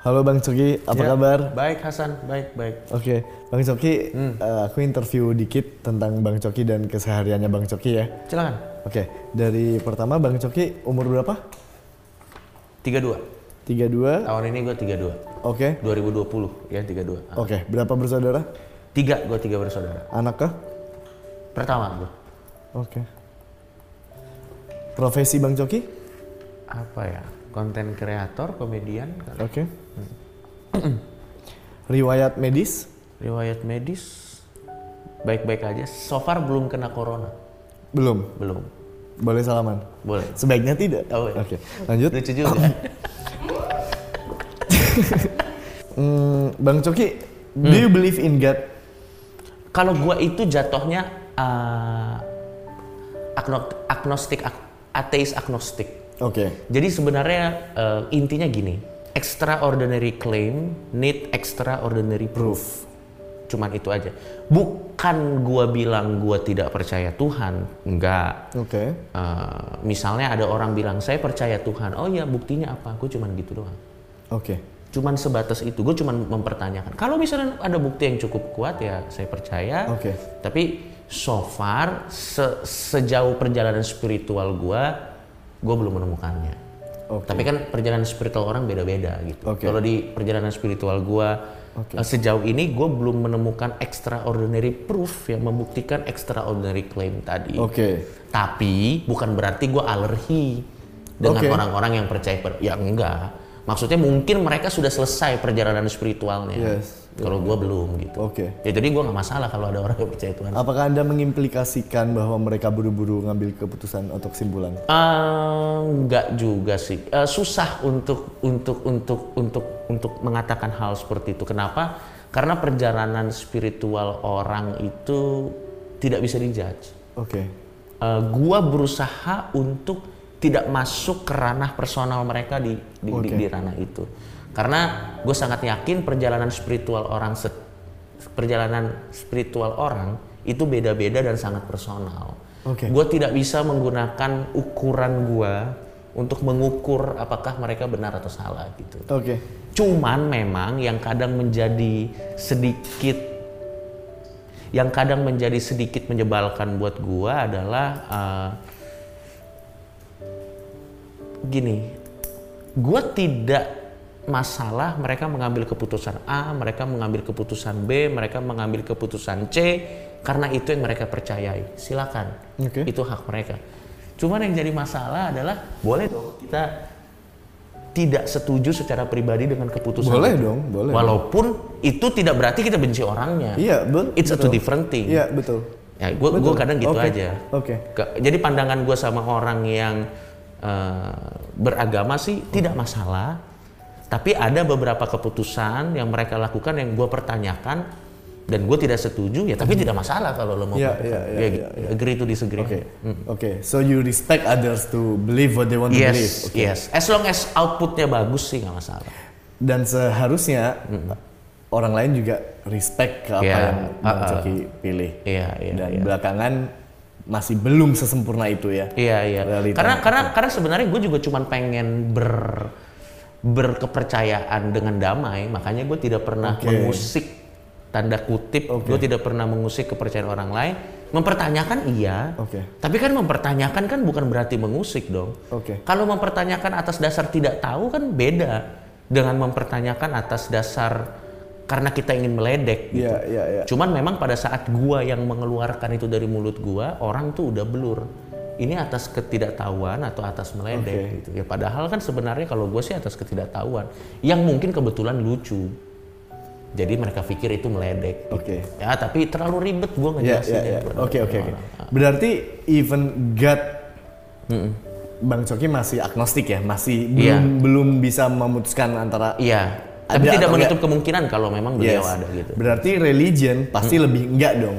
Halo Bang Coki, apa Ya, kabar? Baik Hasan, baik baik. Oke, Bang Coki, Hmm. eh, aku interview dikit tentang Bang Coki dan kesehariannya Bang Coki ya. Silakan. Oke, dari pertama Bang Coki umur berapa? 32. 32. Tahun ini gue 32. Oke. 2020 ya 32. Ah. Oke, berapa bersaudara? Tiga, gue tiga bersaudara. Anak kah? Pertama gue. Oke. Profesi Bang Coki? Apa ya? Konten kreator, komedian. Oke. Riwayat medis? Riwayat medis baik-baik aja. So far belum kena corona. Belum. Belum. Boleh salaman? Boleh. Sebaiknya tidak. Oh, iya. Oke, lanjut. Lucu juga. Hmm, Bang Coki, do Hmm. you believe in God? Kalau gue itu jatuhnya uh, agno- agnostik, ag- ateis agnostik. Oke. Jadi sebenarnya eh, intinya gini, extraordinary claim need extraordinary proof. Cuman itu aja. Bukan gua bilang gua tidak percaya Tuhan, enggak. Oke. Eh, misalnya ada orang bilang saya percaya Tuhan, oh ya buktinya apa? Gue cuman gitu doang. Oke. Cuman sebatas itu, gue cuman mempertanyakan. Kalau misalnya ada bukti yang cukup kuat ya saya percaya. Oke. Tapi so far se- sejauh perjalanan spiritual gua, gue belum menemukannya. Oke. Tapi kan perjalanan spiritual orang beda-beda gitu. Oke. Kalau di perjalanan spiritual gua Oke. eh, sejauh ini gue belum menemukan extraordinary proof yang membuktikan extraordinary claim tadi. Oke. Tapi bukan berarti gue alergi dengan orang-orang yang percaya per ya enggak. Maksudnya mungkin mereka sudah selesai perjalanan spiritualnya. Yes. Kalau gue belum gitu. Oke. Ya jadi gue nggak masalah kalau ada orang yang percaya Tuhan. Apakah Anda mengimplikasikan bahwa mereka buru-buru ngambil keputusan atau kesimpulan? Eh, enggak juga sih. Eh, susah untuk untuk untuk untuk untuk mengatakan hal seperti itu. Kenapa? Karena perjalanan spiritual orang itu tidak bisa dijudge. Oke. Eh, gua berusaha untuk tidak masuk ke ranah personal mereka di di, di- Oke. di ranah itu. Karena gue sangat yakin perjalanan spiritual orang se- perjalanan spiritual orang itu beda-beda dan sangat personal. Oke. Gue tidak bisa menggunakan ukuran gua untuk mengukur apakah mereka benar atau salah gitu. Oke. Cuman memang yang kadang menjadi sedikit yang kadang menjadi sedikit menyebalkan buat gua adalah uh, gini, gua tidak masalah mereka mengambil keputusan A, mereka mengambil keputusan B, mereka mengambil keputusan C karena itu yang mereka percayai. Silakan, Oke. itu hak mereka. Cuman yang jadi masalah adalah boleh dong kita tidak setuju secara pribadi dengan keputusan Boleh itu. dong, boleh. Walaupun itu tidak berarti kita benci orangnya. Iya, betul. It's a two different thing. Iya, betul. Ya, gue Betul. kadang gitu Oke. aja. Oke. Ke- Jadi pandangan gue sama orang yang eh, beragama sih tidak masalah. Tapi ada beberapa keputusan yang mereka lakukan yang gue pertanyakan dan gue tidak setuju ya. Tapi tidak masalah kalau lo mau. Iya, pertanyakan. iya, iya, Ya, iya, iya. Agree to disagree. Oke. Oke. So you respect others to believe what they want to believe. Yes, Oke. yes. As long as outputnya bagus sih nggak masalah. Dan seharusnya orang lain juga respect ke apa Iya, yang Bang uh-uh. Coki pilih. Iya, iya. Dan iya. belakangan masih belum sesempurna itu ya. Iya iya. Realita. Karena karena karena sebenarnya gue juga cuma pengen ber berkepercayaan dengan damai, makanya gue tidak pernah Oke. mengusik tanda kutip, Oke. gue tidak pernah mengusik kepercayaan orang lain. Mempertanyakan iya, Oke. tapi kan mempertanyakan kan bukan berarti mengusik dong. Oke. Kalau mempertanyakan atas dasar tidak tahu kan beda dengan mempertanyakan atas dasar karena kita ingin meledek. gitu. Iya, iya, iya. Cuman memang pada saat gua yang mengeluarkan itu dari mulut gua, orang tuh udah blur. Ini atas ketidaktahuan atau atas meledek Oke. gitu. Ya padahal kan sebenarnya kalau gue sih atas ketidaktahuan yang mungkin kebetulan lucu. Jadi mereka pikir itu meledek. gitu. Oke. Ya tapi terlalu ribet gua Iya, ngejelasin. iya, iya. Oke, oke, oke. Berarti even God Bang Coki masih agnostik ya, masih Iya. belum belum bisa memutuskan antara Iya. Tapi Ada tidak menutup kemungkinan kalau memang beliau Yes. ada gitu. Berarti religion pasti lebih enggak dong.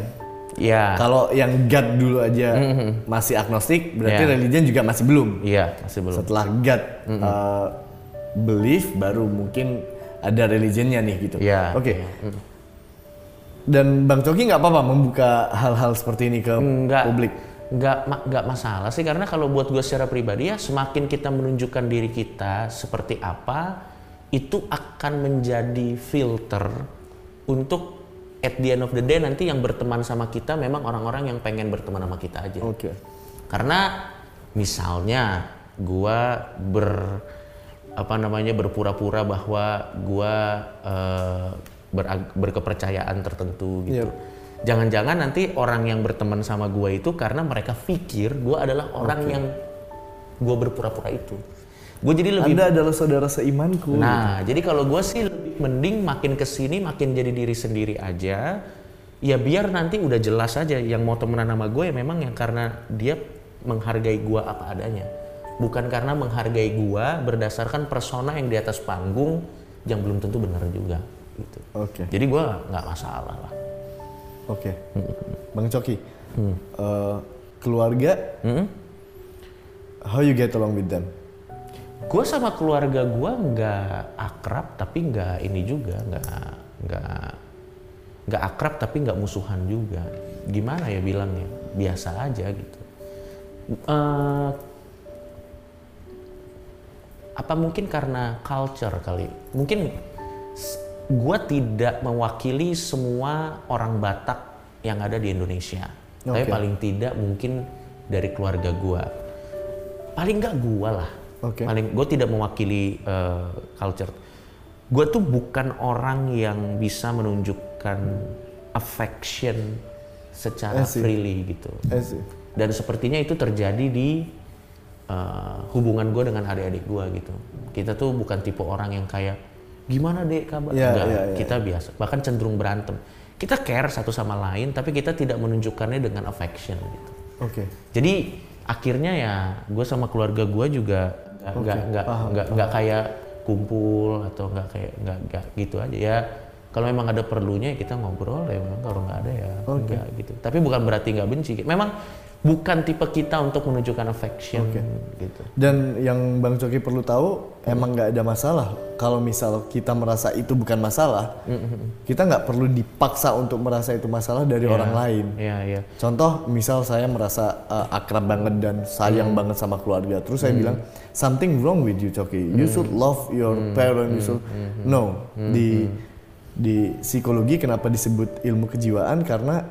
Iya. Kalau yang God dulu aja masih agnostik, berarti Iya. religion juga masih belum. Iya, masih belum. Setelah God uh, belief, baru mungkin ada religionnya nih gitu. Iya. Oke. Dan Bang Coki nggak apa-apa membuka hal-hal seperti ini ke Enggak. publik. Enggak, ma- enggak masalah sih karena kalau buat gue secara pribadi ya semakin kita menunjukkan diri kita seperti apa itu akan menjadi filter untuk at the end of the day nanti yang berteman sama kita memang orang-orang yang pengen berteman sama kita aja. Oke. Karena misalnya gua ber apa namanya berpura-pura bahwa gua eh, berag- berkepercayaan tertentu gitu. Yep. Jangan-jangan nanti orang yang berteman sama gua itu karena mereka pikir gua adalah orang yang gua berpura-pura itu. Gue jadi lebih Anda adalah saudara seimanku. Nah, jadi kalau gue sih lebih mending makin ke sini makin jadi diri sendiri aja. Ya biar nanti udah jelas aja yang mau temenan sama gue ya memang yang karena dia menghargai gue apa adanya. Bukan karena menghargai gue berdasarkan persona yang di atas panggung yang belum tentu benar juga. Gitu. Oke. Jadi gue nggak masalah lah. Oke. Bang Coki. eh, keluarga Mm-mm. how you get along with them? Gue sama keluarga gue nggak akrab tapi nggak ini juga nggak nggak nggak akrab tapi nggak musuhan juga. Gimana ya bilangnya? Biasa aja gitu. Eh, apa mungkin karena culture kali? Mungkin gue tidak mewakili semua orang Batak yang ada di Indonesia. Tapi Oke. paling tidak mungkin dari keluarga gue. Paling nggak gue lah. Oke. Paling gue tidak mewakili eh, culture. Gue tuh bukan orang yang bisa menunjukkan affection secara freely gitu. Dan sepertinya itu terjadi di uh, hubungan gue dengan adik-adik gue gitu. Kita tuh bukan tipe orang yang kayak gimana dek kabar? Iya, Enggak, iya, iya. kita biasa. Bahkan cenderung berantem. Kita care satu sama lain, tapi kita tidak menunjukkannya dengan affection gitu. Oke. Jadi akhirnya ya gue sama keluarga gue juga nggak nggak nggak nggak nggak kayak kumpul atau nggak kayak nggak nggak gitu aja ya. Kalau memang ada perlunya ya kita ngobrol ya memang kalau nggak ada ya enggak gitu. Tapi bukan berarti nggak benci. Memang bukan tipe kita untuk menunjukkan affection gitu. Dan yang Bang Coki perlu tahu, emang nggak ada masalah. Kalau misal kita merasa itu bukan masalah, kita nggak perlu dipaksa untuk merasa itu masalah dari orang lain. Iya iya. Contoh, misal saya merasa uh, akrab banget dan sayang banget sama keluarga, terus saya bilang something wrong with you, Coki. You should love your parent. You should no di di psikologi kenapa disebut ilmu kejiwaan karena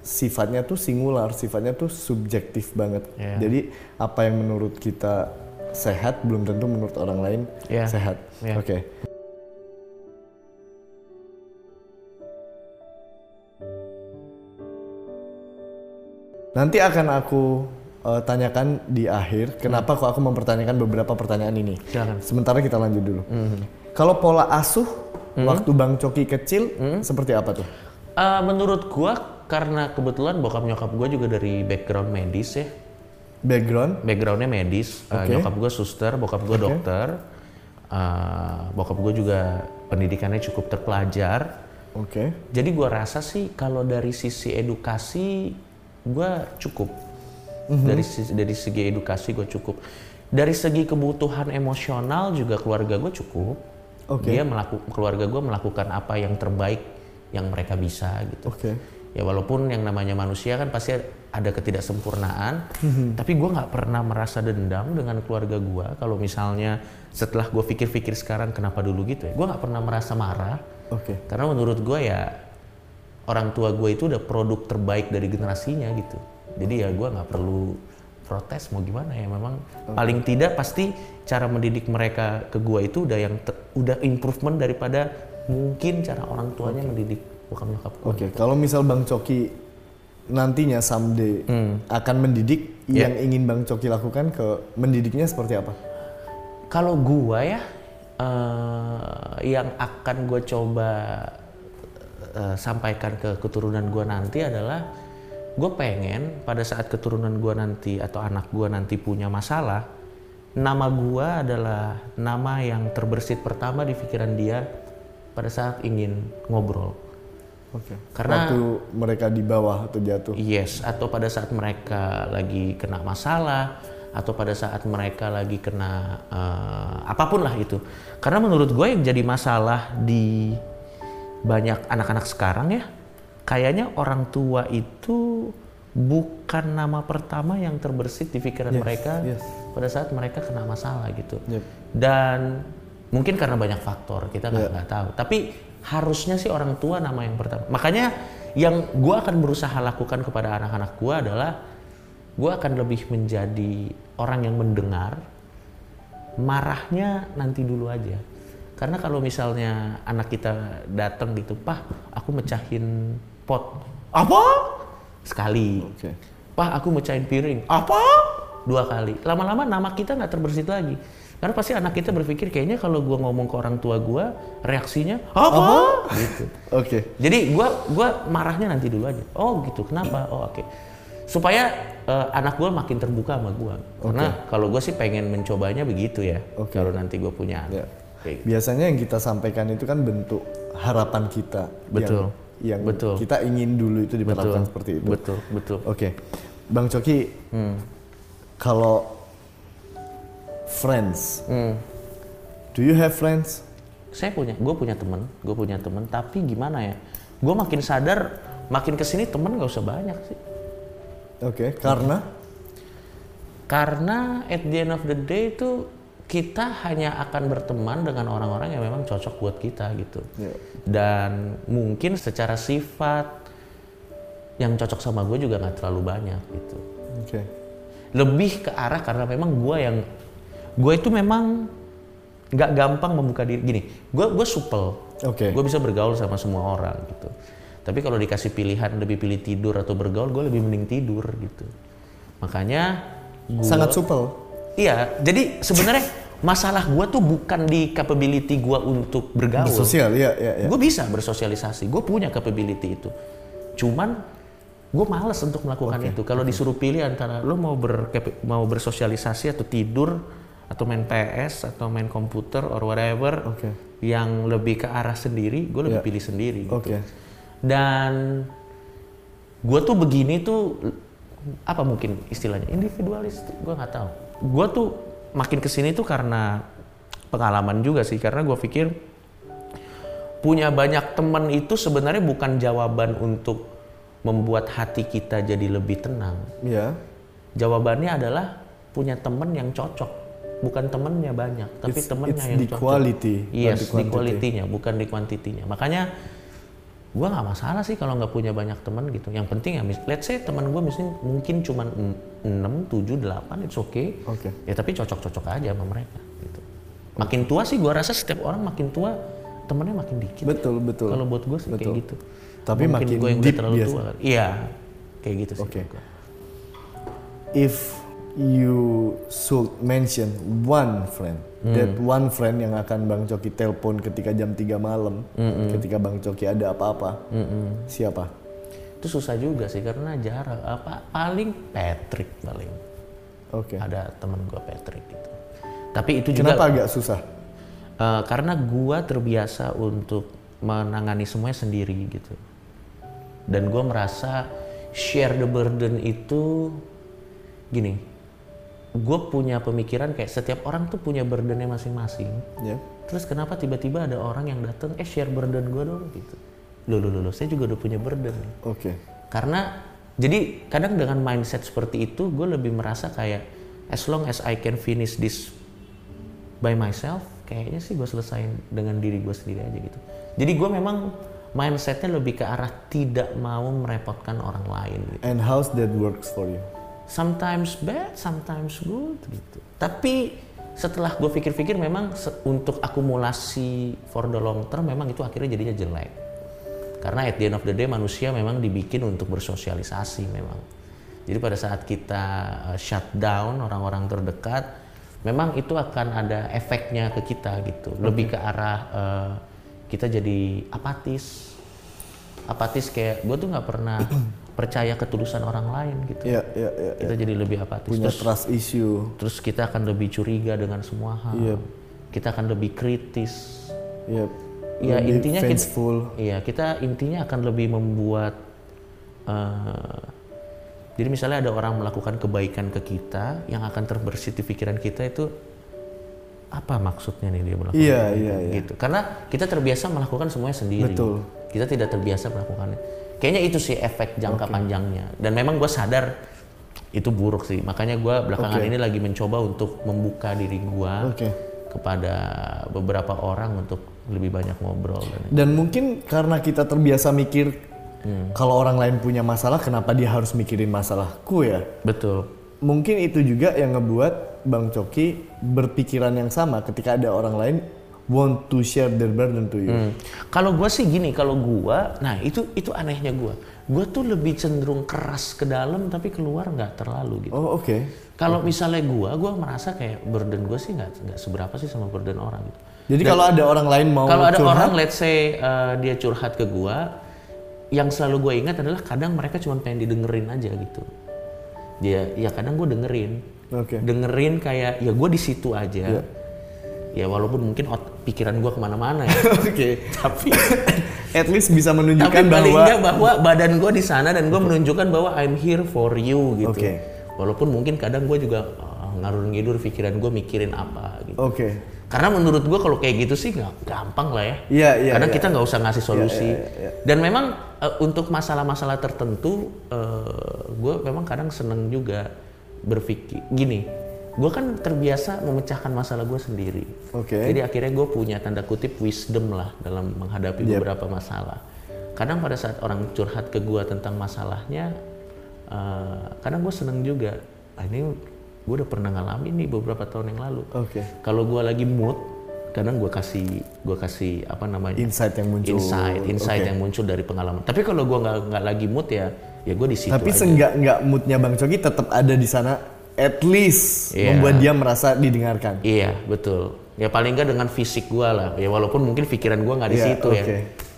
sifatnya tuh singular, sifatnya tuh subjektif banget. Iya. Jadi apa yang menurut kita sehat belum tentu menurut orang lain Iya. sehat. Iya. Oke. Nanti akan aku uh, tanyakan di akhir kenapa kok aku mempertanyakan beberapa pertanyaan ini. Silakan. Sementara kita lanjut dulu. Kalau pola asuh waktu Bang Coki kecil seperti apa tuh? Eh, menurut gua karena kebetulan bokap nyokap gua juga dari background medis ya. Background? backgroundnya medis Uh, Oke. nyokap gue suster bokap gue dokter Uh, bokap gue juga pendidikannya cukup terpelajar Oke. jadi gue rasa sih kalau dari sisi edukasi gue cukup dari sisi dari segi edukasi gue cukup dari segi kebutuhan emosional juga keluarga gue cukup Oke. dia melaku keluarga gue melakukan apa yang terbaik yang mereka bisa gitu Oke. ya walaupun yang namanya manusia kan pasti ada ketidaksempurnaan tapi gue nggak pernah merasa dendam dengan keluarga gue kalau misalnya setelah gue pikir-pikir sekarang kenapa dulu gitu ya gue nggak pernah merasa marah Oke. karena menurut gue ya orang tua gue itu udah produk terbaik dari generasinya gitu jadi ya gue nggak perlu protes mau gimana ya? Memang paling tidak pasti cara mendidik mereka ke gue itu udah yang te- udah improvement daripada mungkin cara orang tuanya mendidik bokap nyokap Oke, kalau misal Bang Coki nantinya someday akan mendidik yang ingin Bang Coki lakukan ke mendidiknya seperti apa? Kalau gua ya, eh, yang akan gue coba eh, sampaikan ke keturunan gua nanti adalah gue pengen pada saat keturunan gua nanti atau anak gua nanti punya masalah, nama gua adalah nama yang terbersit pertama di pikiran dia pada saat ingin ngobrol. Oke. Karena- waktu mereka di bawah atau jatuh. Yes, atau pada saat mereka lagi kena masalah, atau pada saat mereka lagi kena eh, apa pun lah itu. Karena menurut gue yang jadi masalah di banyak anak-anak sekarang ya, kayaknya orang tua itu bukan nama pertama yang terbersit di pikiran Yes, mereka yes. pada saat mereka kena masalah gitu. Yep. Dan Mungkin karena banyak faktor kita nggak nggak tahu. Tapi harusnya sih orang tua nama yang pertama. Makanya yang gue akan berusaha lakukan kepada anak-anak gue adalah gue akan lebih menjadi orang yang mendengar. Marahnya nanti dulu aja. Karena kalau misalnya anak kita datang gitu, pah, aku mecahin pot. Apa? Sekali. Oke. Pak, aku mecahin piring. Apa? Dua kali. Lama-lama nama kita nggak terbersit lagi. Karena pasti anak kita berpikir kayaknya kalau gua ngomong ke orang tua gua, reaksinya apa? Gitu. Oke. Jadi gua gua marahnya nanti dulu aja. Oh gitu. Kenapa? Oh oke. Supaya eh, anak gua makin terbuka sama gua. Karena kalau gua sih pengen mencobanya begitu ya. Oke. Kalau nanti gua punya Ya. anak. Kayak gitu. Biasanya yang kita sampaikan itu kan bentuk harapan kita. Betul. Yang, yang Betul. kita ingin dulu itu diperlakukan seperti itu. Betul, betul. Oke, Bang Coki, Hmm. kalau friends, Hmm. do you have friends? saya punya gue punya temen gue punya temen tapi gimana ya gue makin sadar makin ke sini temen gak usah banyak sih Oke, karena karena at the end of the day itu kita hanya akan berteman dengan orang-orang yang memang cocok buat kita gitu. Ya. dan mungkin secara sifat yang cocok sama gue juga nggak terlalu banyak gitu. Oke, lebih ke arah karena memang gue yang gue itu memang nggak gampang membuka diri. Gini gue gue supel. Oke. gue bisa bergaul sama semua orang gitu. Tapi kalau dikasih pilihan lebih pilih tidur atau bergaul gue lebih mending tidur gitu. Makanya gua, sangat supel. iya jadi sebenarnya masalah gue tuh bukan di capability gue untuk bergaul Sosial, ya, ya, ya. gue bisa bersosialisasi gue punya capability itu cuman gue males untuk melakukan itu kalau disuruh pilih antara lo mau ber mau bersosialisasi atau tidur atau main PS atau main komputer or whatever Oke. yang lebih ke arah sendiri gue lebih Ya. pilih sendiri gitu. Oke. dan gue tuh begini tuh apa mungkin istilahnya individualis gue nggak tahu gue tuh makin ke sini tuh karena pengalaman juga sih. Karena gue pikir punya banyak teman itu sebenarnya bukan jawaban untuk membuat hati kita jadi lebih tenang. Ya, jawabannya adalah punya teman yang cocok. Bukan temennya banyak tapi It's- temennya it's yang the cocok. quality, yes the di quality-nya bukan di kuantitinya makanya gua nggak masalah sih kalau nggak punya banyak teman gitu yang penting ya let's say teman gua misalnya mungkin cuma 6, 7, 8 it's okay Oke. ya tapi cocok-cocok aja sama mereka gitu makin tua sih gua rasa setiap orang makin tua temennya makin dikit betul, betul. kalau buat gue sih kayak Betul. gitu Tapi Mungkin makin gua yang deep udah terlalu biasa. tua kan. iya kayak gitu sih gua. If you should mention one friend, Hmm. that one friend yang akan Bang Coki telepon ketika jam 3 malam, Hmm, ketika Bang Coki ada apa-apa, siapa? itu susah juga sih karena jarang. Apa paling Patrick paling. Oke. ada temen gua Patrick gitu. Tapi itu juga Kenapa agak susah? eh, karena gua terbiasa untuk menangani semuanya sendiri gitu. Dan gua merasa share the burden itu gini gue punya pemikiran kayak setiap orang tuh punya burdennya masing-masing Ya. terus kenapa tiba-tiba ada orang yang datang eh share burden gue dong gitu loh loh loh, saya juga udah punya burden Oke. karena jadi kadang dengan mindset seperti itu gue lebih merasa kayak as long as I can finish this by myself kayaknya sih gue selesain dengan diri gue sendiri aja gitu jadi gue memang mindsetnya lebih ke arah tidak mau merepotkan orang lain gitu. And how's that works for you? Sometimes bad sometimes good gitu. Tapi setelah gue pikir-pikir memang untuk akumulasi for the long term memang itu akhirnya jadinya jelek. Karena at the end of the day manusia memang dibikin untuk bersosialisasi memang. Jadi pada saat kita uh, shut down orang-orang terdekat memang itu akan ada efeknya ke kita gitu. Lebih ke arah uh, kita jadi apatis. Apatis kayak gue tuh nggak pernah percaya ketulusan orang lain gitu Ya, ya, ya. kita jadi lebih apatis Punya terus trust issue. terus kita akan lebih curiga dengan semua hal Iya. kita akan lebih kritis Ya. ya lebih intinya kita iya kita intinya akan lebih membuat eh, jadi misalnya ada orang melakukan kebaikan ke kita yang akan terbersit di pikiran kita itu apa maksudnya nih dia melakukan Iya, iya, iya. gitu karena kita terbiasa melakukan semuanya sendiri Betul. kita tidak terbiasa melakukannya kayaknya itu sih efek jangka panjangnya dan memang gue sadar itu buruk sih makanya gue belakangan Oke. ini lagi mencoba untuk membuka diri gue Oke. kepada beberapa orang untuk lebih banyak ngobrol dan Dan mungkin karena kita terbiasa mikir Hmm. kalau orang lain punya masalah, kenapa dia harus mikirin masalahku ya? betul Mungkin itu juga yang ngebuat Bang Coki berpikiran yang sama ketika ada orang lain want to share their burden to you. Hmm. Kalau gua sih gini, kalau gua, nah itu itu anehnya gua. Gua tuh lebih cenderung keras ke dalam tapi keluar nggak terlalu gitu. Oh oke. Kalau misalnya gua, gua merasa kayak burden gua sih nggak nggak seberapa sih sama burden orang gitu. Jadi kalau ada orang lain mau Kalau ada curhat, orang let's say uh, dia curhat ke gua, yang selalu gue ingat adalah kadang mereka cuma pengen didengerin aja gitu. Dia ya kadang gue dengerin. Oke. Dengerin kayak ya gue di situ aja. Ya walaupun mungkin ot- pikiran gue ke mana-mana ya. Oke. tapi At least bisa tapi menunjukkan paling bahwa bahwa badan gue di sana dan gue menunjukkan bahwa I'm here for you gitu. Oke. Walaupun mungkin kadang gue juga uh, ngarur ngidur pikiran gue mikirin apa gitu. Oke. Karena menurut gue kalau kayak gitu sih nggak gampang lah ya. Iya, iya, Kadang iya. kita nggak usah ngasih solusi. iya, iya. Dan memang eh, untuk masalah-masalah tertentu, gue memang kadang seneng juga berpikir gini. Gue kan terbiasa memecahkan masalah gue sendiri. Oke. Jadi akhirnya gue punya tanda kutip wisdom lah dalam menghadapi Yep. beberapa masalah. Kadang pada saat orang curhat ke gue tentang masalahnya, eh, kadang gue seneng juga. Ah, ini gue udah pernah ngalamin nih beberapa tahun yang lalu. Oke. Kalau gue lagi mood, kadang gue kasih gue kasih apa namanya Insight yang muncul. insight, insight Oke. yang muncul dari pengalaman. Tapi kalau gue nggak nggak lagi mood ya, ya gue di situ Tapi aja. seenggak enggak moodnya Bang Coki tetap ada di sana at least Iya. membuat dia merasa didengarkan. Iya betul. Ya paling nggak dengan fisik gue lah. Ya walaupun mungkin pikiran gue nggak di Iya, situ ya.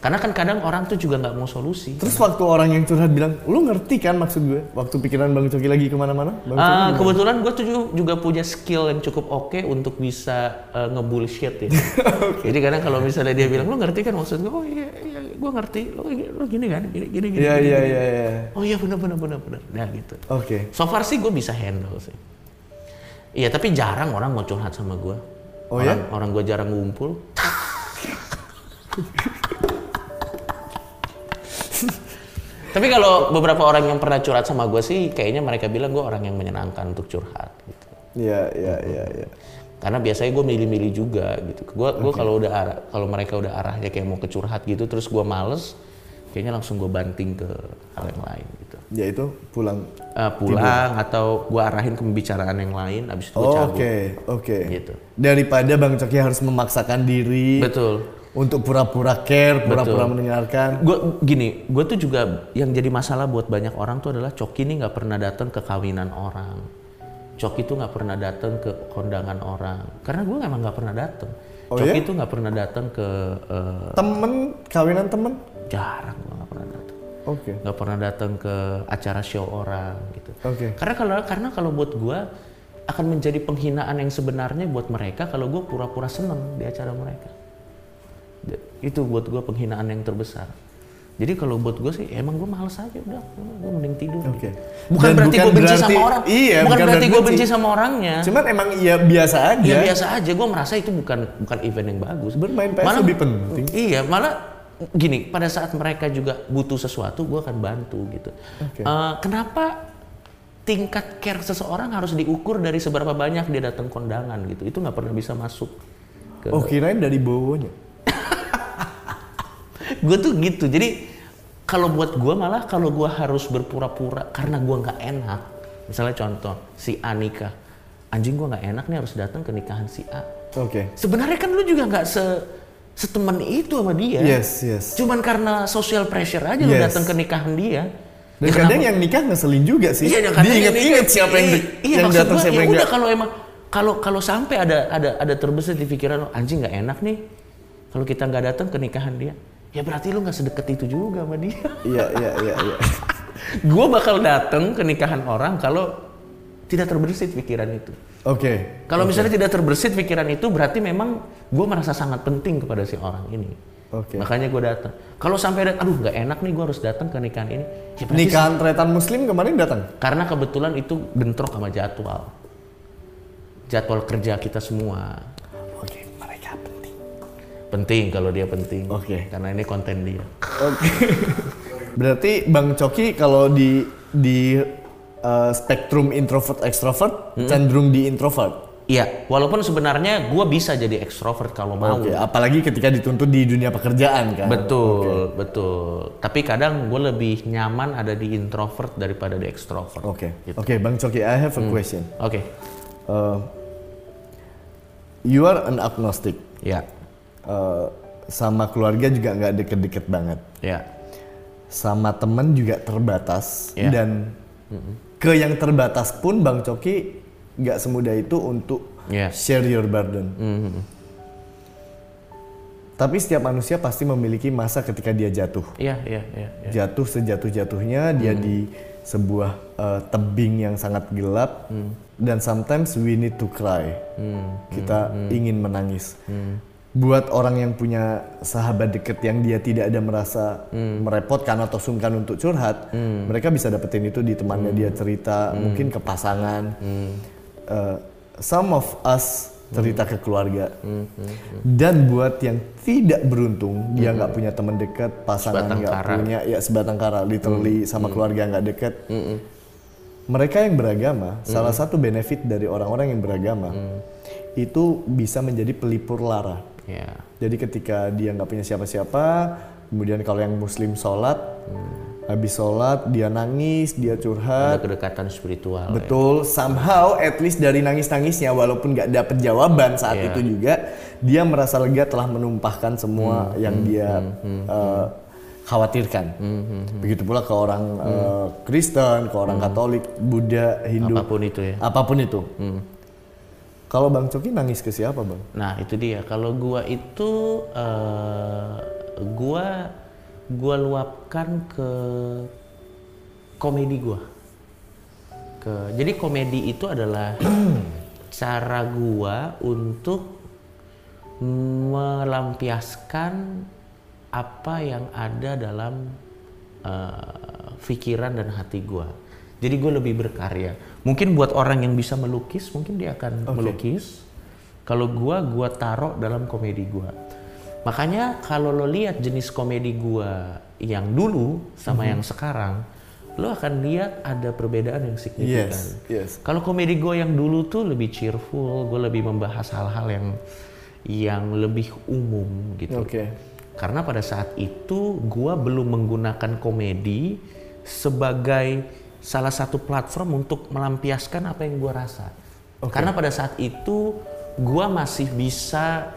Karena kan kadang orang tuh juga nggak mau solusi. Terus waktu orang yang curhat bilang, lu ngerti kan maksud gue? Waktu pikiran Bang Coki lagi ke mana-mana? Bang Ah, gimana? kebetulan gue tuh ju- juga punya skill yang cukup oke untuk bisa uh, ngebullshit ya. Jadi kadang kalau misalnya dia bilang, lu ngerti kan maksud gue? Oh iya, iya gue ngerti. Lo, lo gini kan? Gini, gini, gini. Iya iya iya iya. Oh iya benar benar benar benar. Nah gitu. Oke. So far sih gue bisa handle sih. Iya tapi jarang orang mau curhat sama gue. Oh orang, ya? Orang gue jarang ngumpul. tapi kalau beberapa orang yang pernah curhat sama gue sih, kayaknya mereka bilang gue orang yang menyenangkan untuk curhat. Gitu. Iya iya iya iya. Karena biasanya gue milih-milih juga gitu. Gue gua kalau udah arah, kalau mereka udah arahnya kayak mau ke curhat gitu, terus gue males, kayaknya langsung gue banting ke hal yang lain gitu. Ya itu pulang. Eh, pulang atau gue arahin ke pembicaraan yang lain, abis itu gue Oh, cabut. Oke oke. Gitu. Daripada Bang Coki harus memaksakan diri Betul. Untuk pura-pura care, pura-pura mendengarkan. Gue gini, gue tuh juga yang jadi masalah buat banyak orang tuh adalah Coki ini nggak pernah datang ke kawinan orang. Coki tuh nggak pernah datang ke kondangan orang. Karena gue emang nggak pernah datang. Oh Coki ya? tuh nggak pernah datang ke eh, Temen kawinan temen? jarang gue nggak pernah datang. Oke. Nggak pernah datang ke acara show orang gitu. Oke. Karena kalau karena kalau buat gue akan menjadi penghinaan yang sebenarnya buat mereka kalau gue pura-pura seneng di acara mereka. Itu buat gue penghinaan yang terbesar. Jadi kalau buat gue sih emang gue males aja udah, gue mending tidur. Oke. Bukan Dan berarti gue benci berarti- sama orang. iya, bukan, bukan berarti gue benci. sama orangnya. Cuman emang ya biasa aja. Ya biasa aja, gue merasa itu bukan bukan event yang bagus. Bermain PS lebih penting. Iya, malah gini, pada saat mereka juga butuh sesuatu, gue akan bantu gitu. Oke. Eh, kenapa tingkat care seseorang harus diukur dari seberapa banyak dia datang kondangan gitu? Itu nggak pernah bisa masuk. Ke... Oh kirain dari bowonya. Gue tuh gitu. Jadi kalau buat gue malah kalau gue harus berpura-pura karena gue nggak enak. Misalnya contoh si A nikah, anjing gue nggak enak nih harus datang ke nikahan si A. Oke. Sebenarnya kan lu juga nggak se setemen itu sama dia. Yes yes. Cuman karena social pressure aja lu Yes. datang ke nikahan dia. Dan Ya kadang kenapa- yang nikah ngeselin juga sih. Iya, dan kadang yang Diinget-inget siapa yang iya, di- iya, yang datang siapa ya yang udah enggak. kalau emang kalau kalau sampai ada ada ada terbesit di pikiran lo anjing nggak enak nih kalau kita nggak datang ke nikahan dia ya berarti lu nggak sedekat itu juga sama dia Iya iya iya iya. gue bakal datang ke nikahan orang kalau tidak terbersit pikiran itu Oke. kalau misalnya tidak terbersit pikiran itu berarti memang gue merasa sangat penting kepada si orang ini Oke. makanya gue datang kalau sampai ada aduh nggak enak nih gue harus datang ke nikahan ini ya Nikahan tretan muslim kemarin datang. karena kebetulan itu bentrok sama jadwal jadwal kerja kita semua. Penting kalau dia penting Oke. karena ini konten dia Oke. Berarti Bang Coki kalau di di uh, spektrum introvert extrovert cenderung di introvert. Iya, walaupun sebenarnya gue bisa jadi ekstrovert kalau mau. Oke, apalagi ketika dituntut di dunia pekerjaan kan. Betul, betul. Tapi kadang gue lebih nyaman ada di introvert daripada di ekstrovert. Oke. Gitu. Oke, Bang Coki, I have a question. Oke. Uh, you are an agnostic. Ya, Uh, sama keluarga juga nggak deket-deket banget. ya, Sama temen juga terbatas Ya. dan ke yang terbatas pun Bang Coki nggak semudah itu untuk Ya. share your burden. Mhm. Tapi setiap manusia pasti memiliki masa ketika dia jatuh. Iya, iya, iya. iya. Jatuh sejatuh-jatuhnya dia di sebuah uh, tebing yang sangat gelap dan sometimes we need to cry. Kita ingin menangis. Buat orang yang punya sahabat deket yang dia tidak ada merasa merepotkan atau sungkan untuk curhat, mereka bisa dapetin itu di temannya dia cerita, mungkin ke pasangan. Uh, some of us cerita ke keluarga. Dan buat yang tidak beruntung, dia nggak punya teman dekat, pasangan nggak punya, ya sebatang kara, literally sama keluarga nggak dekat. Mereka yang beragama, salah satu benefit dari orang-orang yang beragama itu bisa menjadi pelipur lara. Ya. Jadi ketika dia nggak punya siapa-siapa, kemudian kalau yang muslim sholat, habis sholat dia nangis, dia curhat, Ada kedekatan spiritual. ya. Betul, somehow at least dari nangis-nangisnya walaupun nggak dapet jawaban saat Iya. itu juga dia merasa lega telah menumpahkan Hmm, semua yang dia eh, khawatirkan. Begitu pula ke orang eh, Kristen, ke orang Katolik, Buddha, Hindu, Hmm. Apa pun itu ya. apa pun itu. Kalau Bang Coki nangis ke siapa Bang? Nah itu dia. Kalau gua itu eh, gua gua luapkan ke komedi gua. Ke jadi komedi itu adalah cara gua untuk melampiaskan apa yang ada dalam eh, pikiran dan hati gua. Jadi gue lebih berkarya. Mungkin buat orang yang bisa melukis, mungkin dia akan melukis. Kalau gua, gua taruh dalam komedi gua. Makanya kalau lo lihat jenis komedi gua yang dulu sama yang sekarang, lo akan lihat ada perbedaan yang signifikan. Yes, yes. Kalau komedi gue yang dulu tuh lebih cheerful, gue lebih membahas hal-hal yang yang lebih umum gitu. Oke. Karena pada saat itu gua belum menggunakan komedi sebagai salah satu platform untuk melampiaskan apa yang gua rasa. Karena pada saat itu gua masih bisa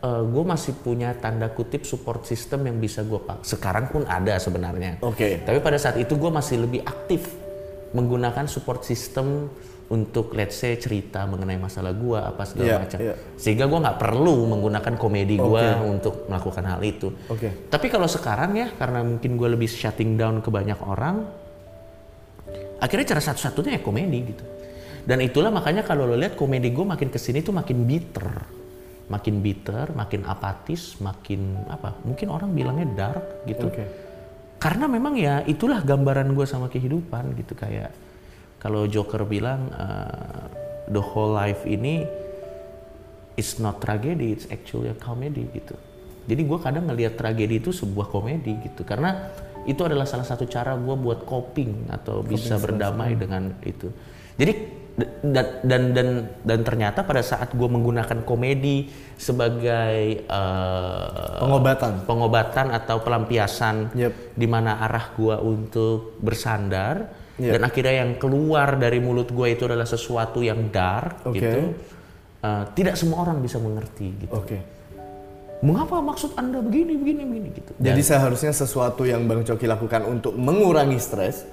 eh, gue masih punya tanda kutip support system yang bisa gue pak. Sekarang pun ada sebenarnya. Oke. Tapi pada saat itu gue masih lebih aktif menggunakan support system untuk let's say cerita mengenai masalah gue apa segala Iya, macam. iya. Sehingga gue nggak perlu menggunakan komedi gue untuk melakukan hal itu. Oke. Tapi kalau sekarang ya karena mungkin gue lebih shutting down ke banyak orang, akhirnya cara satu-satunya ya komedi gitu. Dan itulah makanya kalau lo lihat komedi gue makin ke sini tuh makin bitter, makin bitter, makin apatis, makin apa? Mungkin orang bilangnya dark gitu. Oke. Karena memang ya itulah gambaran gue sama kehidupan gitu kayak kalau Joker bilang uh, the whole life ini it's not tragedy, it's actually a comedy gitu. Jadi gue kadang ngelihat tragedi itu sebuah komedi gitu karena itu adalah salah satu cara gue buat coping atau bisa berdamai dengan itu. Jadi dan dan dan dan ternyata pada saat gue menggunakan komedi sebagai uh, Pengobatan. pengobatan atau pelampiasan Yep. di mana arah gua untuk bersandar Yep. dan akhirnya yang keluar dari mulut gua itu adalah sesuatu yang dark Oke. gitu. Uh, tidak semua orang bisa mengerti gitu. Oke. Mengapa maksud Anda begini begini begini gitu. Jadi seharusnya sesuatu yang Bang Coki lakukan untuk mengurangi stres,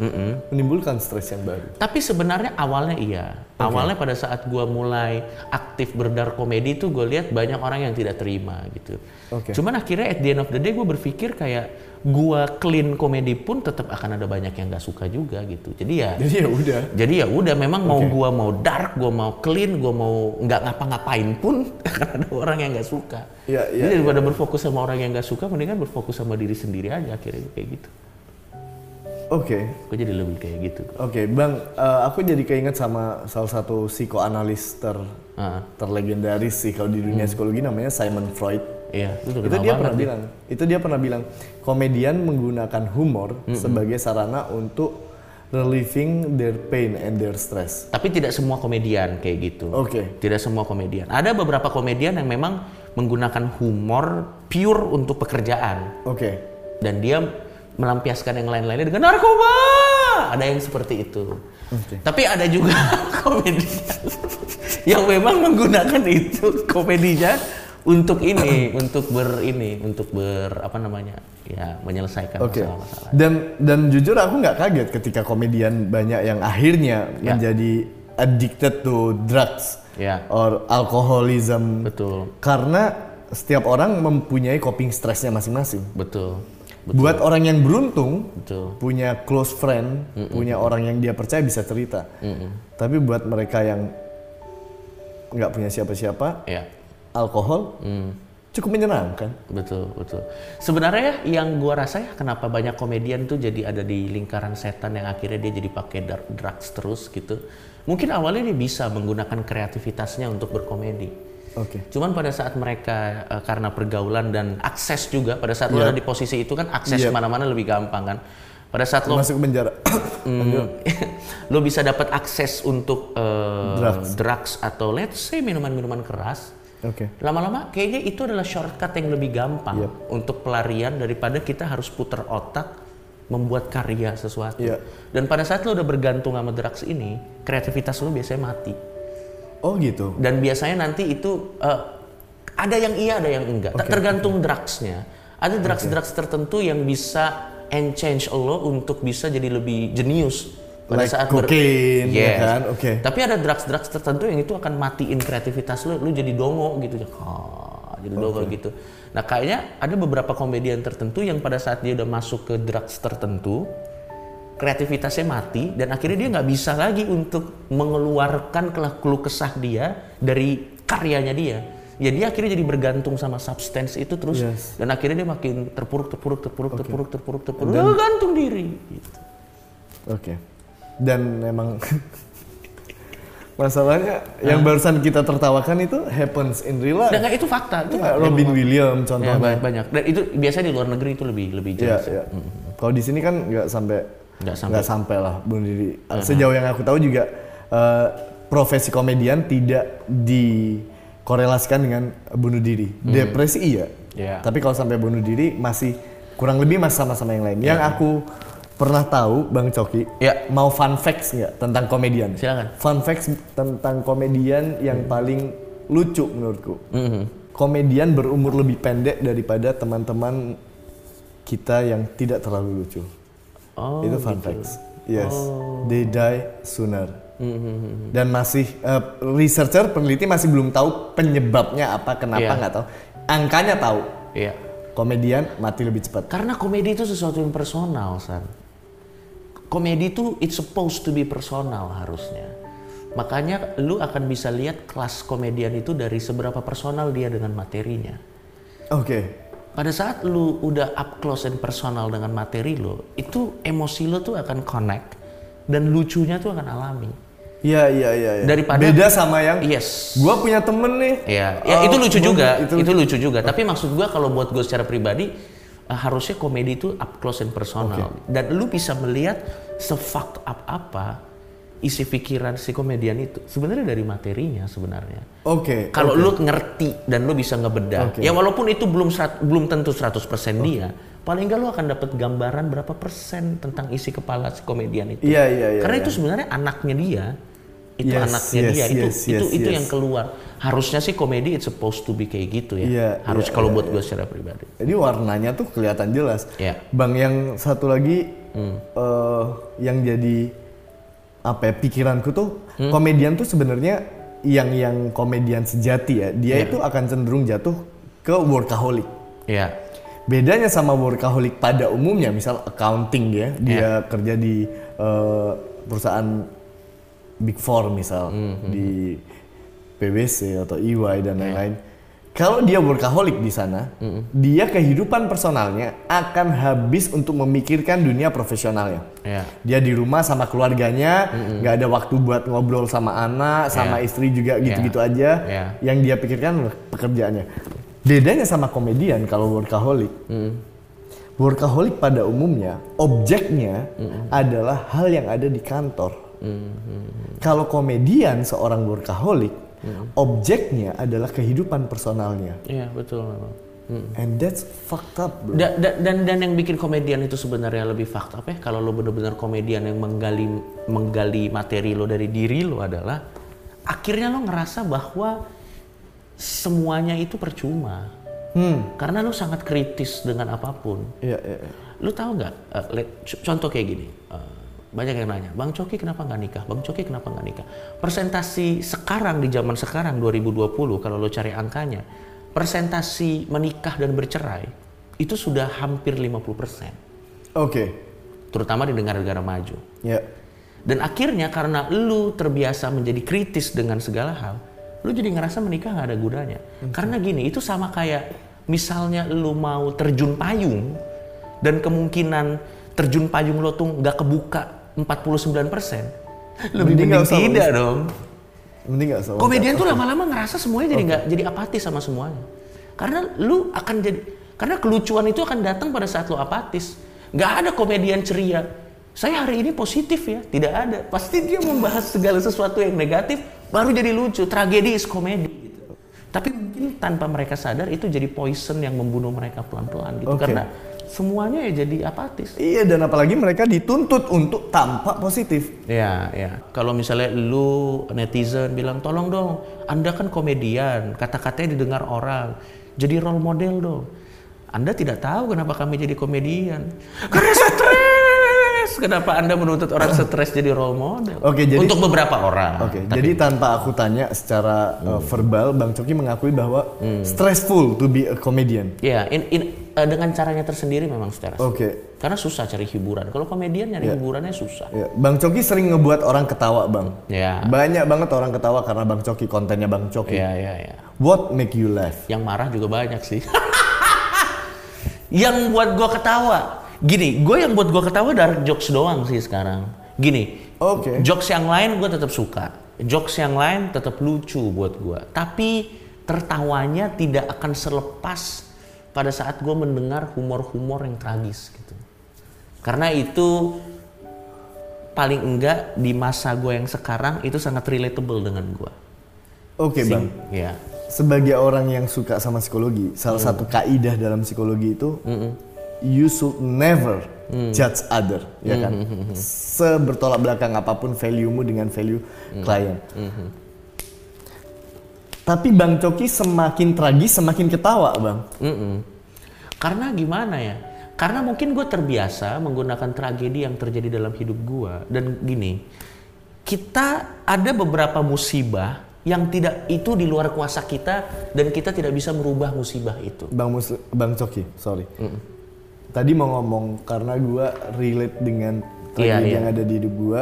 menimbulkan stres yang baru. Tapi sebenarnya awalnya iya. Awalnya pada saat gua mulai aktif berdar komedi itu gue lihat banyak orang yang tidak terima gitu. Oke. Cuman akhirnya at the end of the day gue berpikir kayak gua clean komedi pun tetap akan ada banyak yang nggak suka juga gitu. Jadi ya Jadi ya udah. jadi ya udah memang mau Oke. gua mau dark, gua mau clean, gua mau nggak ngapa-ngapain pun akan ada orang yang nggak suka. Iya, iya, Jadi daripada berfokus sama orang yang nggak suka, mendingan berfokus sama diri sendiri aja akhirnya kayak gitu. Oke. Gue jadi lebih kayak gitu. Oke, Bang, eh, aku jadi keinget sama salah satu psikoanalis ter Ah, terlegendaris sih kalau di dunia psikologi namanya Simon Freud. Iya, itu, itu dia pernah dia. bilang, itu dia pernah bilang komedian menggunakan humor sebagai sarana untuk relieving their pain and their stress. Tapi tidak semua komedian kayak gitu. Oke. Tidak semua komedian. Ada beberapa komedian yang memang menggunakan humor pure untuk pekerjaan Oke. dan dia melampiaskan yang lain-lainnya dengan narkoba. Ada yang seperti itu. Oke. Tapi ada juga komedian yang memang menggunakan itu komedinya untuk ini, untuk ber ini, untuk ber apa namanya? Ya, menyelesaikan Oke. masalah-masalah. Dan dan jujur aku nggak kaget ketika komedian banyak yang akhirnya Ya. menjadi addicted to drugs Ya. or alcoholism. Betul, Karena setiap orang mempunyai coping stressnya masing-masing. betul. Buat orang yang beruntung Betul. punya close friend, punya orang yang dia percaya bisa cerita. Tapi buat mereka yang nggak punya siapa-siapa, Ya. Alkohol Hmm. cukup menyenangkan. Betul, betul. Sebenarnya yang gua rasa ya kenapa banyak komedian tuh jadi ada di lingkaran setan yang akhirnya dia jadi pakai drugs terus gitu. Mungkin awalnya dia bisa menggunakan kreativitasnya untuk berkomedi. Oke. Cuman pada saat mereka eh, karena pergaulan dan akses juga pada saat lo Iya. ada di posisi itu kan akses Iya. ke mana-mana lebih gampang kan. Pada saat lo Masuk penjara. Hmm, lo bisa dapat akses untuk eh, Drugs. drugs atau let's say minuman-minuman keras. Oke. Lama-lama kayaknya itu adalah shortcut yang lebih gampang Yep. untuk pelarian daripada kita harus putar otak membuat karya sesuatu. Iya. Dan pada saat lo udah bergantung sama drugs ini, kreativitas lo biasanya mati. Oh gitu. Dan biasanya nanti itu eh, ada yang iya, ada yang enggak. Tak Tergantung drugsnya. Ada drugs-drugs tertentu yang bisa change lo untuk bisa jadi lebih jenius pada Like saat cocaine, ya Yes. kan? Oke. Tapi ada drugs-drugs tertentu yang itu akan matiin kreativitas lo, lo jadi dongo gitu. Ah, jadi dongo gitu. Nah kayaknya ada beberapa komedian tertentu yang pada saat dia udah masuk ke drugs tertentu, kreativitasnya mati dan akhirnya dia nggak bisa lagi untuk mengeluarkan kelah- keluh kesah dia dari karyanya dia. Ya dia akhirnya jadi bergantung sama substance itu terus Yes. dan akhirnya dia makin terpuruk terpuruk terpuruk terpuruk terpuruk terpuruk gantung diri. Gitu. Oke. Dan memang masalahnya yang barusan kita tertawakan itu happens in real life. Dan itu fakta itu Ya. Robin Williams Ya, contohnya. banyak, banyak. Dan itu biasanya di luar negeri itu lebih lebih Iya, jelas. iya. Kalau di sini kan nggak sampai Nggak sampai. lah bunuh diri. Sejauh yang aku tahu juga eh, profesi komedian tidak dikorelasikan dengan bunuh diri. Depresi iya. Iya. Tapi kalau sampai bunuh diri masih kurang lebih masih sama-sama yang lain. Yang aku pernah tahu Bang Coki, Iya. mau fun facts nggak tentang komedian? Silakan. Fun facts tentang komedian yang paling lucu menurutku. Mhm. Komedian berumur lebih pendek daripada teman-teman kita yang tidak terlalu lucu. Oh, itu fun gitu. facts. Yes, they die sooner. Mhm. Dan masih eh, researcher peneliti masih belum tahu penyebabnya apa, kenapa Iya. nggak tahu. Angkanya tahu. Iya. Komedian mati lebih cepat. Karena komedi itu sesuatu yang personal, San. Komedi itu it's supposed to be personal harusnya. Makanya lu akan bisa lihat kelas komedian itu dari seberapa personal dia dengan materinya. Oke. Pada saat lu udah up close and personal dengan materi lo, itu emosi lo tuh akan connect dan lucunya tuh akan alami. Iya iya iya. iya. Daripada- beda sama yang Yes. gua punya temen nih. Iya, ya Oh, itu lucu gua- juga, itu itu, lucu. juga. Tapi maksud gua kalau buat gue secara pribadi harusnya komedi itu up close and personal dan lu bisa melihat se fucked up apa isi pikiran si komedian itu sebenarnya dari materinya sebenarnya. Oke. Kalau oke. lu ngerti dan lu bisa ngebedah, Oke. ya walaupun itu belum serat- belum tentu 100% dia, paling enggak lu akan dapat gambaran berapa persen tentang isi kepala si komedian itu. Iya iya iya. Karena iya. itu sebenarnya anaknya dia. Itu Yes, anaknya yes, dia. itu yes, itu yes, itu yes. yang keluar. Harusnya sih komedi it's supposed to be kayak gitu ya. Iya, Harus iya, kalau iya, buat gue secara pribadi. Jadi warnanya tuh kelihatan jelas. Iya. Bang yang satu lagi eh, yang jadi apa ya pikiranku tuh komedian tuh sebenarnya yang yang komedian sejati ya dia Iya. itu akan cenderung jatuh ke workaholic. Iya. Bedanya sama workaholic pada umumnya, misal accounting ya, dia Iya. kerja di eh, perusahaan big four misal Hmm, di PwC atau EY dan lain-lain. Kalau dia workaholic di sana, Hmm, dia kehidupan personalnya akan habis untuk memikirkan dunia profesionalnya. Iya. Dia di rumah sama keluarganya, Hmm, nggak ada waktu buat ngobrol sama anak, sama Iya. istri juga gitu-gitu aja. Iya. Yang dia pikirkan pekerjaannya. Bedanya sama komedian kalau workaholic, Hmm. workaholic pada umumnya objeknya adalah hal yang ada di kantor. Kalau komedian seorang workaholic, objeknya adalah kehidupan personalnya. Iya betul memang. Mm. And that's fucked up, bro. Da- da- dan dan yang bikin komedian itu sebenarnya lebih fakta apa ya kalau lo bener-bener komedian yang menggali menggali materi lo dari diri lo adalah akhirnya lo ngerasa bahwa semuanya itu percuma Hmm. karena lo sangat kritis dengan apa pun Iya, iya, iya. Lu tahu nggak? eh, le- c- contoh kayak gini. eh, banyak yang nanya, Bang Coki kenapa nggak nikah? Bang Coki kenapa nggak nikah? Persentasi sekarang di zaman sekarang 2020 kalau lo cari angkanya, persentasi menikah dan bercerai itu sudah hampir 50%, Oke. terutama di negara-negara maju. Ya. Dan akhirnya karena lu terbiasa menjadi kritis dengan segala hal, lu jadi ngerasa menikah nggak ada gunanya. Karena gini, itu sama kayak misalnya lu mau terjun payung dan kemungkinan terjun payung lo tuh nggak kebuka 49%. Lebih Mending tidak dong. Mending nggak usah. Komedian tuh lama-lama ngerasa semuanya jadi nggak jadi apatis sama semuanya. Karena lu akan jadi karena kelucuan itu akan datang pada saat lu apatis. Nggak ada komedian ceria. Saya hari ini positif ya, tidak ada. Pasti dia membahas segala sesuatu yang negatif baru jadi lucu. Tragedi is komedi. Gitu. Tapi mungkin tanpa mereka sadar itu jadi poison yang membunuh mereka pelan-pelan gitu. Oke. Karena semuanya ya jadi apatis. Iya dan apalagi mereka dituntut untuk tampak positif. Ya, ya. Kalau misalnya lu netizen bilang, tolong dong, Anda kan komedian, kata-katanya didengar orang, jadi role model dong. Anda tidak tahu kenapa kami jadi komedian. Karena stres. Kenapa Anda menuntut orang stres jadi role model? Oke, jadi- untuk beberapa orang. Oke, Tapi- jadi tanpa aku tanya secara uh, verbal, Bang Coki mengakui bahwa stressful to be a comedian. ya, in- in- eh, dengan caranya tersendiri memang stres. Oke, Karena susah cari hiburan. Kalau komedian nyari hiburannya susah. ya. Bang Coki sering ngebuat orang ketawa, Bang. Ya, Banyak banget orang ketawa karena Bang Coki, kontennya Bang Coki. ya, ya, ya. What make you laugh? Yang marah juga banyak sih. yang buat gua ketawa. Gini, gue yang buat gua ketawa dark jokes doang sih sekarang. Gini, Oke. jokes yang lain gue tetap suka. Jokes yang lain tetap lucu buat gua. Tapi tertawanya tidak akan selepas pada saat gue mendengar humor-humor yang tragis gitu. Karena itu paling enggak di masa gue yang sekarang itu sangat relatable dengan gua. Oke, Sing- Bang. Ya. Sebagai orang yang suka sama psikologi, salah Hmm. satu kaidah dalam psikologi itu you should never Hmm. judge other, ya kan? Sebertolak belakang apa pun value-mu dengan value Hmm. klien. Tapi Bang Coki semakin tragis semakin ketawa, Bang. Mm-mm. Karena gimana ya? Karena mungkin gue terbiasa menggunakan tragedi yang terjadi dalam hidup gue dan gini, kita ada beberapa musibah yang tidak itu di luar kuasa kita dan kita tidak bisa merubah musibah itu. Bang Mus Bang Coki, sorry. Tadi mau ngomong karena gua relate dengan tragedi Iya, iya. yang ada di hidup gua,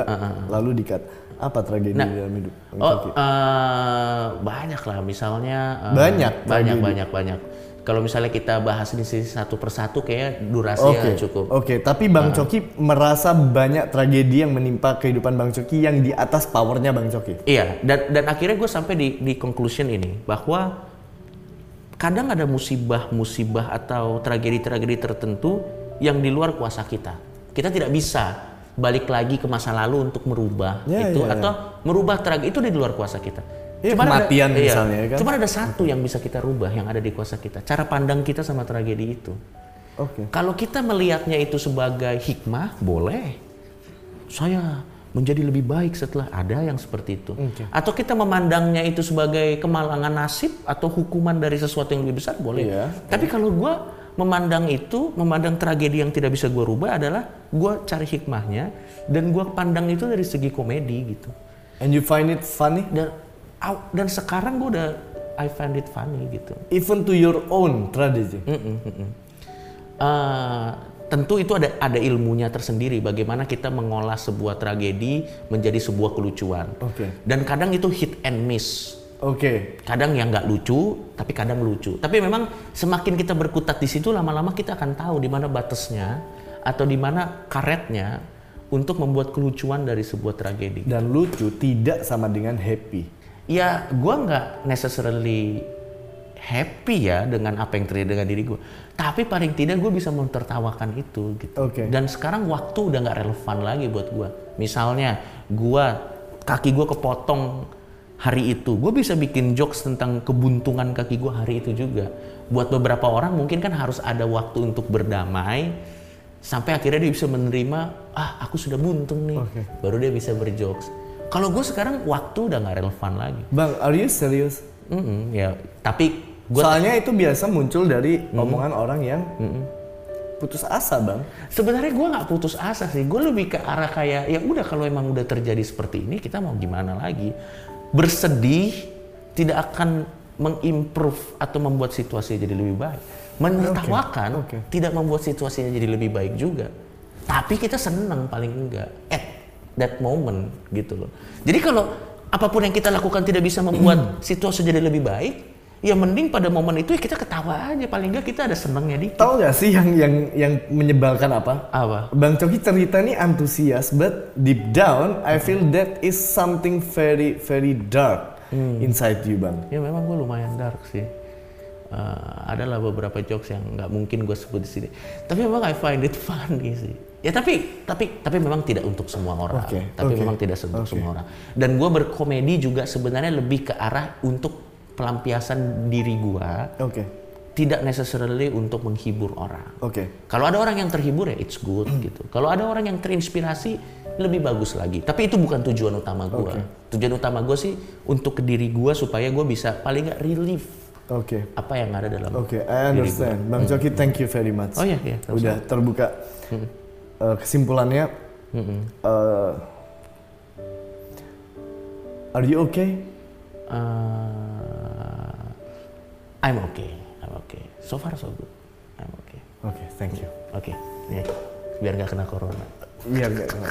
lalu dikat apa tragedi Nah, dalam hidup Oh, Coki? eh, banyak lah misalnya. eh, Banyak banyak, tragedi. banyak, banyak. Kalau misalnya kita bahas di sini satu persatu, kayak durasinya cukup. oke. Tapi Bang Coki merasa banyak tragedi yang menimpa kehidupan Bang Coki yang di atas powernya Bang Coki. Iya, dan dan akhirnya gue sampai di di conclusion ini bahwa kadang ada musibah-musibah atau tragedi-tragedi tertentu yang di luar kuasa kita. Kita tidak bisa balik lagi ke masa lalu untuk merubah Ya, itu ya, ya. atau merubah tragedi itu di luar kuasa kita. Iya, Cuman ada- kematian iya, misalnya, ya kan? Cuman ada satu yang bisa kita rubah yang ada di kuasa kita. Cara pandang kita sama tragedi itu. Oke. Kalau kita melihatnya itu sebagai hikmah, boleh. Saya menjadi lebih baik setelah ada yang seperti itu. Atau kita memandangnya itu sebagai kemalangan nasib atau hukuman dari sesuatu yang lebih besar, boleh. Iya. Tapi kalau gua memandang itu, memandang tragedi yang tidak bisa gua rubah adalah gua cari hikmahnya dan gua pandang itu dari segi komedi gitu. And you find it funny Dan dan sekarang gua udah I find it funny gitu. even to your own tragedy. Mm-mm, mm-mm. Eh, tentu itu ada ada ilmunya tersendiri bagaimana kita mengolah sebuah tragedi menjadi sebuah kelucuan. Oke. Dan kadang itu hit and miss. Oke. Kadang yang nggak lucu, tapi kadang lucu. Tapi memang semakin kita berkutat di situ, lama-lama kita akan tahu di mana batasnya atau di mana karetnya untuk membuat kelucuan dari sebuah tragedi. Dan lucu tidak sama dengan happy. Ya, gua nggak necessarily happy ya dengan apa yang terjadi dengan diri gue. Tapi paling tidak gue bisa mentertawakan itu gitu. Oke. Dan sekarang waktu udah nggak relevan lagi buat gue. Misalnya gue kaki gue kepotong hari itu, gue bisa bikin jokes tentang kebuntungan kaki gue hari itu juga. Buat beberapa orang mungkin kan harus ada waktu untuk berdamai sampai akhirnya dia bisa menerima ah aku sudah buntung nih, Oke. baru dia bisa berjokes. Kalau gue sekarang waktu udah nggak relevan lagi. Bang, are you serious? Mm-mm, ya, tapi gue Soalnya itu biasa muncul dari omongan orang yang putus asa, Bang. sebenarnya gue nggak putus asa sih. Gue lebih ke arah kayak ya udah kalau emang udah terjadi seperti ini kita mau gimana lagi? Bersedih tidak akan mengimprove atau membuat situasi jadi lebih baik. Menertawakan oke. tidak membuat situasinya jadi lebih baik juga. Tapi kita seneng paling enggak at that moment gitu loh. Jadi kalau apa pun yang kita lakukan tidak bisa membuat situasi jadi lebih baik, ya mending pada momen itu ya kita ketawa aja paling enggak kita ada senengnya dikit. Tahu gak sih yang yang yang menyebalkan apa? Apa? Bang Coki cerita nih antusias, but deep down I feel that is something very very dark inside you, Bang. Ya memang gue lumayan dark sih. Eh, adalah beberapa jokes yang nggak mungkin gue sebut di sini. Tapi memang I find it funny sih. Ya tapi tapi tapi memang tidak untuk semua orang. Oke, tapi oke, memang tidak untuk oke. semua orang. Dan gue berkomedi juga sebenarnya lebih ke arah untuk pelampiasan diri gue, Oke. tidak necessarily untuk menghibur orang. Oke. Kalau ada orang yang terhibur ya it's good gitu. Kalau ada orang yang terinspirasi lebih bagus lagi. Tapi itu bukan tujuan utama gue. Oke. Tujuan utama gue sih untuk ke diri gue supaya gue bisa paling nggak relief Oke. apa yang ada dalam. Oke, I understand. Bang Coki, thank you very much. Oh iya iya. Udah terbuka. Eh, kesimpulannya, eh, are you okay? Uh, I'm okay. I'm okay. So far so good. I'm okay. Oke, thank you. Oke. Nih, biar nggak kena corona. Biar gak kena